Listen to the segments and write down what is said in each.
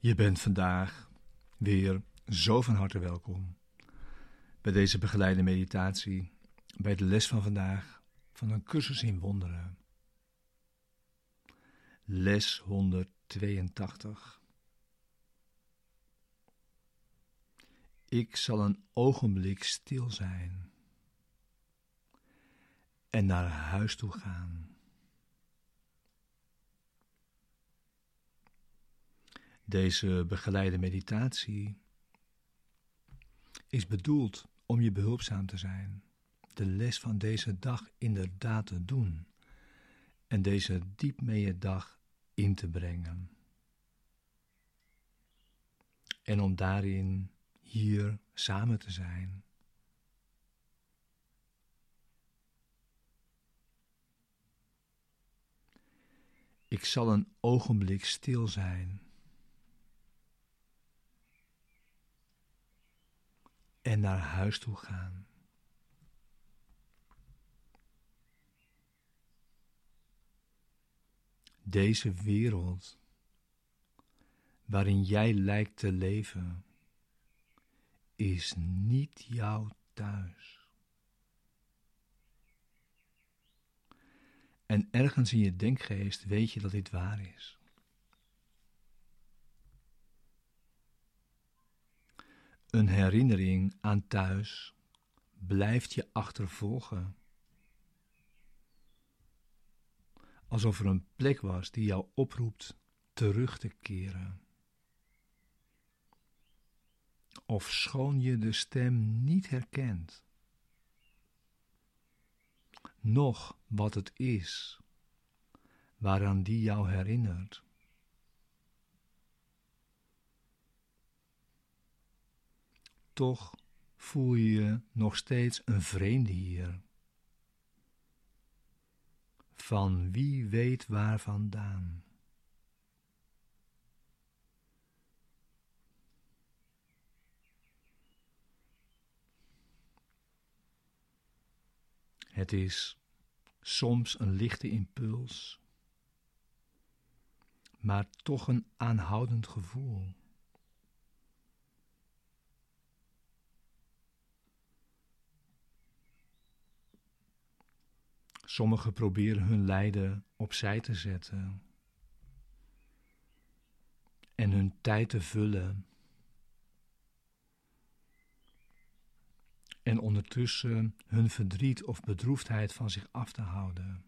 Je bent vandaag weer zo van harte welkom bij deze begeleide meditatie, bij de les van vandaag van een cursus in wonderen. Les 182. Ik zal een ogenblik stil zijn en naar huis toe gaan. Deze begeleide meditatie is bedoeld om je behulpzaam te zijn, de les van deze dag inderdaad te doen en deze diep mee je dag in te brengen. En om daarin hier samen te zijn. Ik zal een ogenblik stil zijn en naar huis toe gaan. Deze wereld waarin jij lijkt te leven is niet jouw thuis. En ergens in je denkgeest weet je dat dit waar is. Een herinnering aan thuis blijft je achtervolgen. Alsof er een plek was die jou oproept terug te keren. Of schoon je de stem niet herkent, nog wat het is waaraan die jou herinnert. Toch voel je je nog steeds een vreemde hier. Van wie weet waar vandaan. Het is soms een lichte impuls, maar toch een aanhoudend gevoel. Sommigen proberen hun lijden opzij te zetten en hun tijd te vullen. En ondertussen hun verdriet of bedroefdheid van zich af te houden.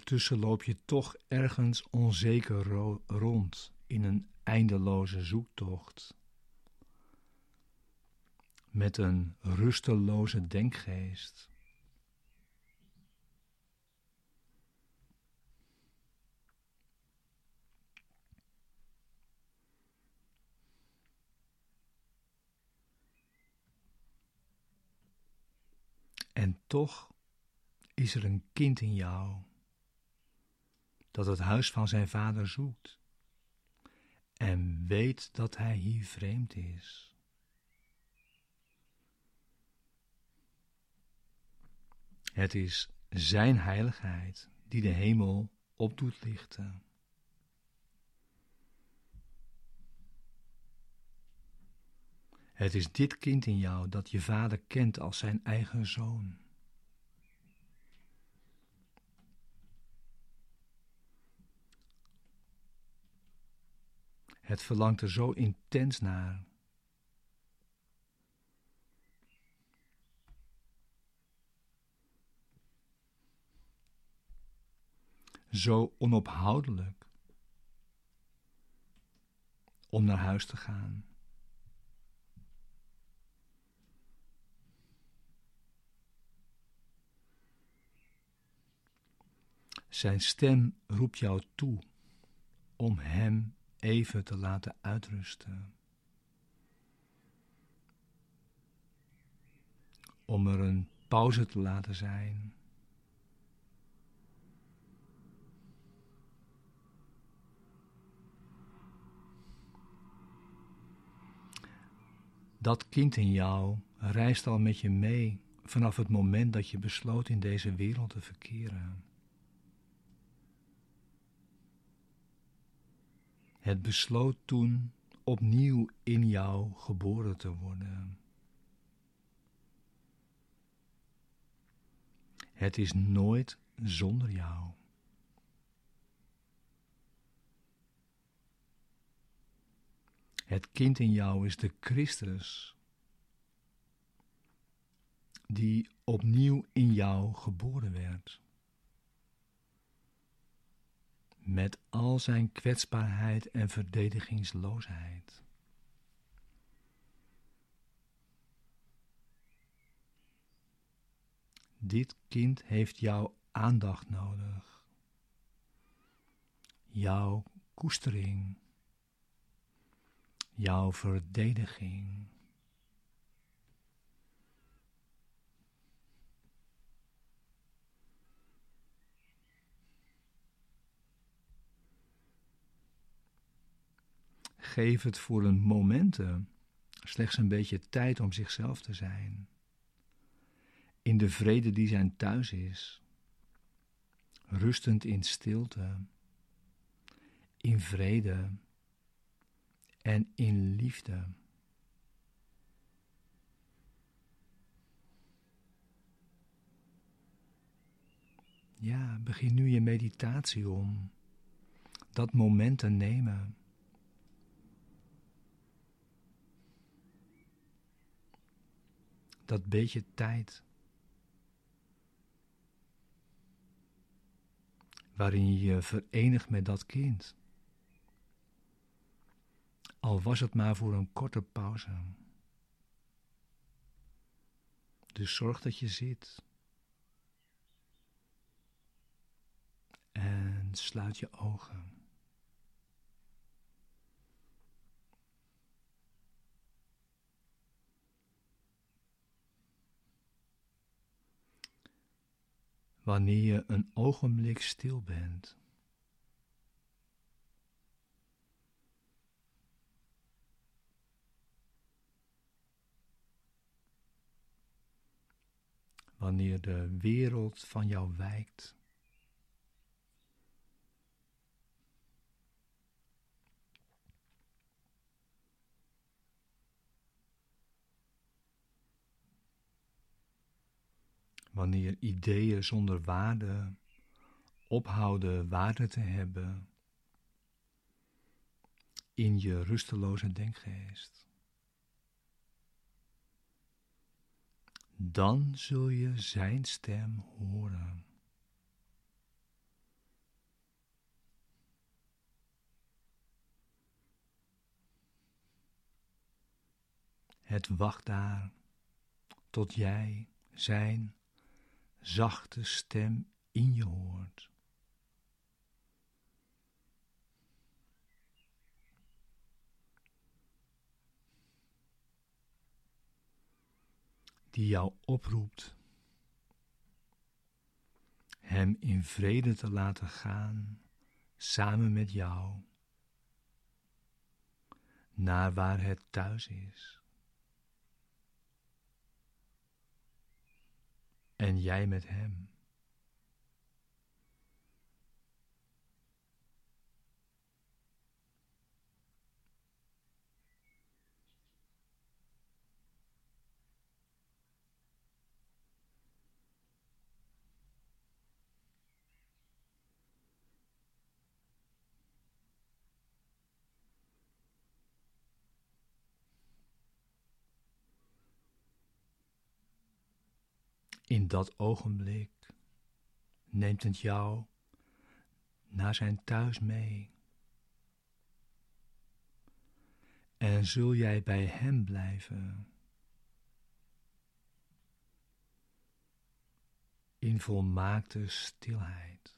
Ondertussen loop je toch ergens onzeker rond in een eindeloze zoektocht. Met een rusteloze denkgeest. En toch is er een kind in jou dat het huis van zijn vader zoekt en weet dat hij hier vreemd is. Het is Zijn heiligheid die de hemel op doet lichten. Het is dit kind in jou dat je vader kent als zijn eigen zoon. Het verlangt er zo intens naar. Zo onophoudelijk om naar huis te gaan. Zijn stem roept jou toe om hem even te laten uitrusten. Om er een pauze te laten zijn. Dat kind in jou reist al met je mee vanaf het moment dat je besloot in deze wereld te verkeren. Het besloot toen opnieuw in jou geboren te worden. Het is nooit zonder jou. Het kind in jou is de Christus, die opnieuw in jou geboren werd. Met al zijn kwetsbaarheid en verdedigingsloosheid. Dit kind heeft jouw aandacht nodig, jouw koestering jouw verdediging. Geef het voor een momenten slechts een beetje tijd om zichzelf te zijn. In de vrede die zijn thuis is. Rustend in stilte. In vrede en in liefde. Ja, begin nu je meditatie om dat moment te nemen. Dat beetje tijd. Waarin je je verenigt met dat kind al was het maar voor een korte pauze. Dus zorg dat je zit. En sluit je ogen. Wanneer je een ogenblik stil bent, wanneer de wereld van jou wijkt. Wanneer ideeën zonder waarde ophouden waarde te hebben in je rusteloze denkgeest. dan zul je Zijn stem horen. Het wacht daar tot jij Zijn zachte stem in je hoort. die jou oproept Hem in vrede te laten gaan samen met jou naar waar het thuis is. En jij met Hem. In dat ogenblik neemt het jou naar zijn thuis mee. En zul jij bij hem blijven. In volmaakte stilheid.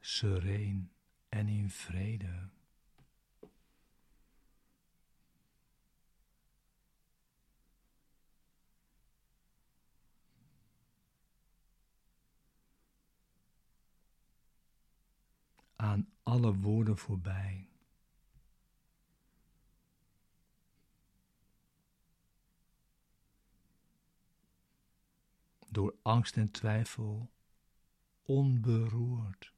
Sereen en in vrede. Aan alle woorden voorbij. Door angst en twijfel onberoerd.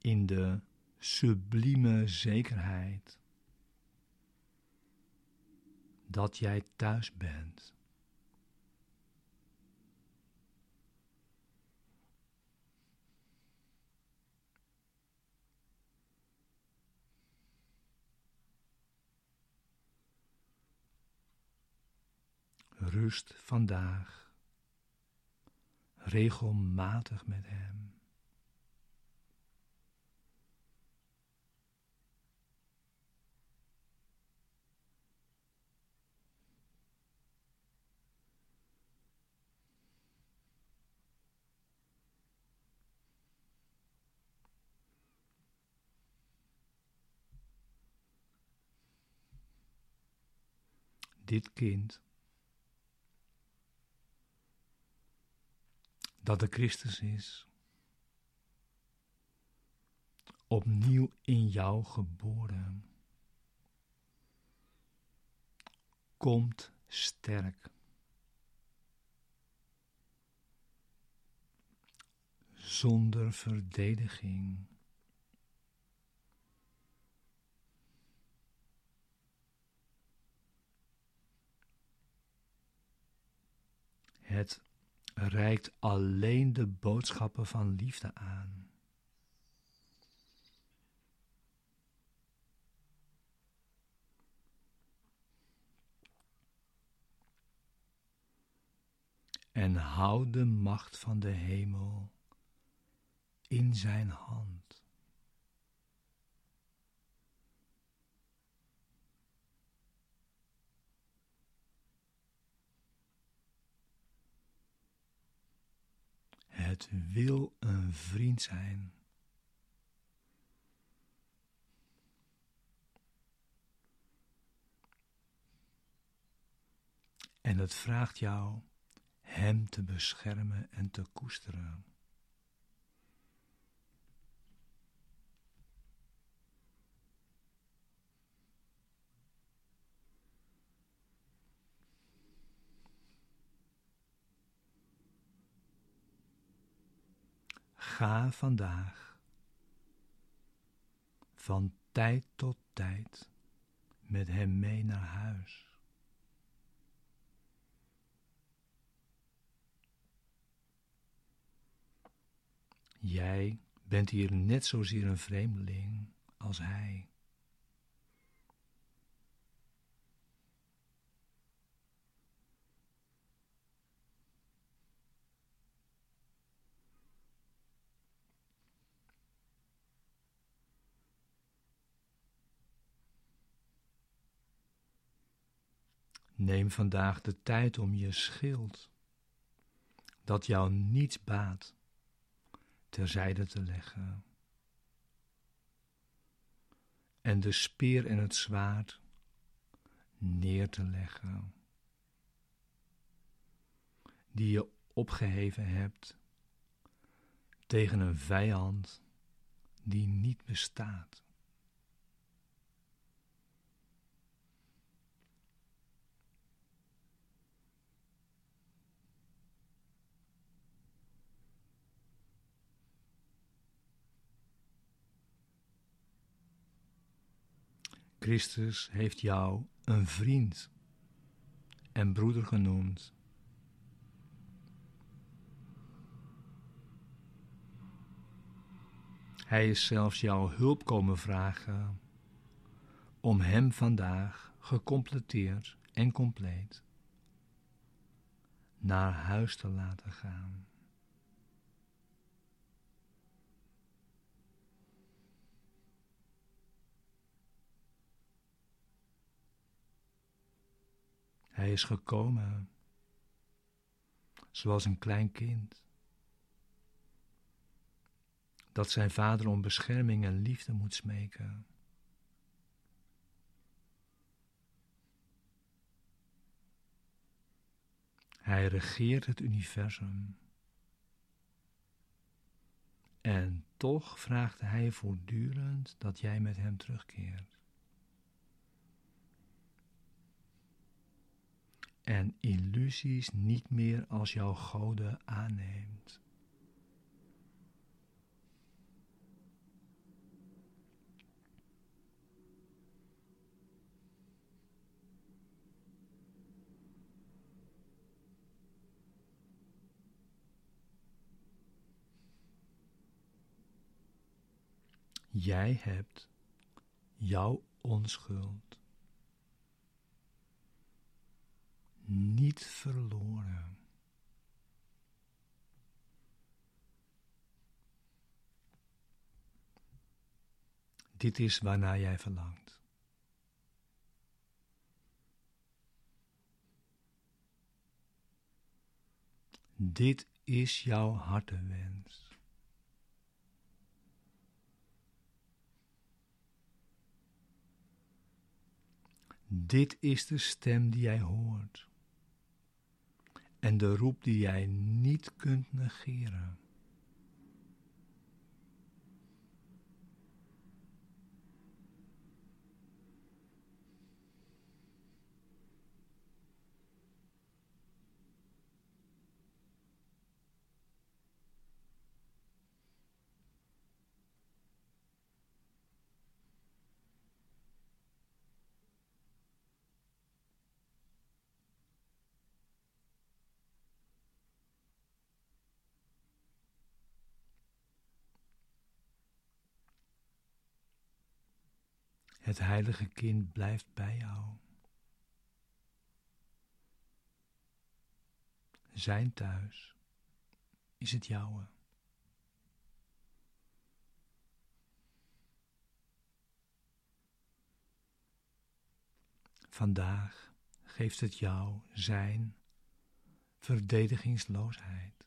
In de sublieme zekerheid dat jij thuis bent. Rust vandaag regelmatig met Hem. Dit kind, dat de Christus is, opnieuw in jou geboren, komt sterk. Zonder verdediging. Het reikt alleen de boodschappen van liefde aan. En houd de macht van de hemel in zijn hand. Het wil een vriend zijn. En het vraagt jou Hem te beschermen en te koesteren. Ga vandaag van tijd tot tijd met hem mee naar huis. Jij bent hier net zozeer een vreemdeling als hij. Neem vandaag de tijd om je schild, dat jou niets baat, terzijde te leggen. En de speer en het zwaard neer te leggen, die je opgeheven hebt tegen een vijand die niet bestaat. Christus heeft jou een vriend en broeder genoemd. Hij is zelfs jouw hulp komen vragen om hem vandaag gecompleteerd en compleet naar huis te laten gaan. Hij is gekomen zoals een klein kind, dat zijn vader om bescherming en liefde moet smeken. Hij regeert het universum. En toch vraagt hij voortdurend dat jij met hem terugkeert. En illusies niet meer als jouw goden aanneemt. Jij hebt jouw onschuld niet verloren. Dit is waarnaar jij verlangt. Dit is jouw hartewens. Dit is de stem die jij hoort. En de roep die jij niet kunt negeren. Het heilige kind blijft bij jou. Zijn thuis is het jouwe. Vandaag geeft het jou zijn verdedigingsloosheid.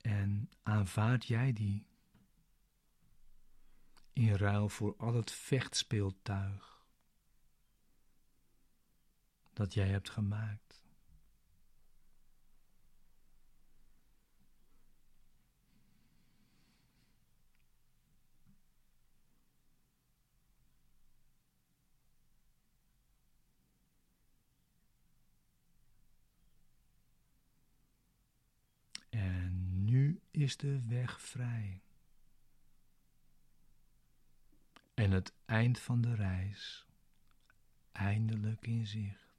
En aanvaard jij die in ruil voor al het vechtspeeltuig dat jij hebt gemaakt. Is de weg vrij. En het eind van de reis eindelijk in zicht.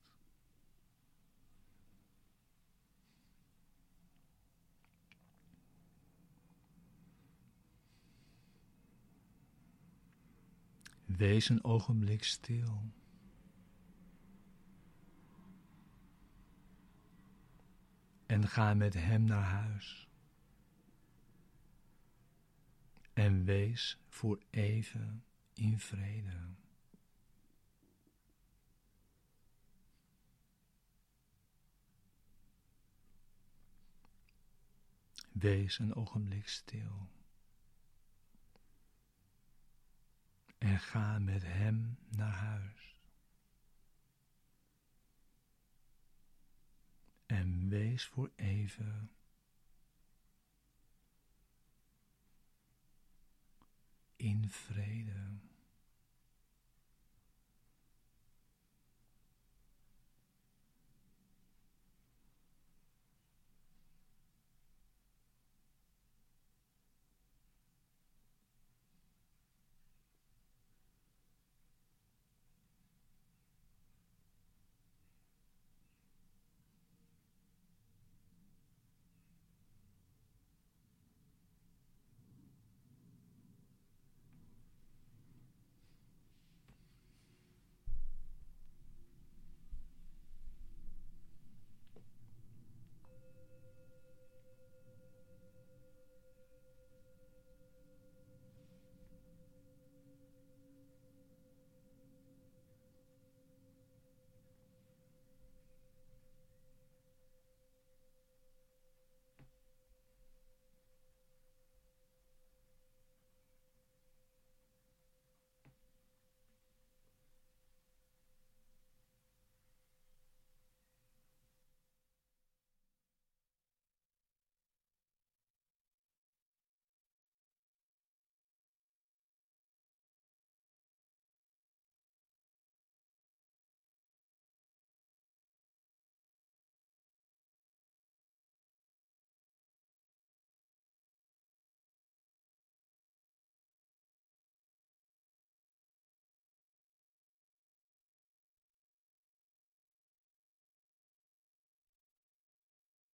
Wees een ogenblik stil. En ga met hem naar huis. En wees voor even in vrede. Wees een ogenblik stil. En ga met hem naar huis. En wees voor even in vrede.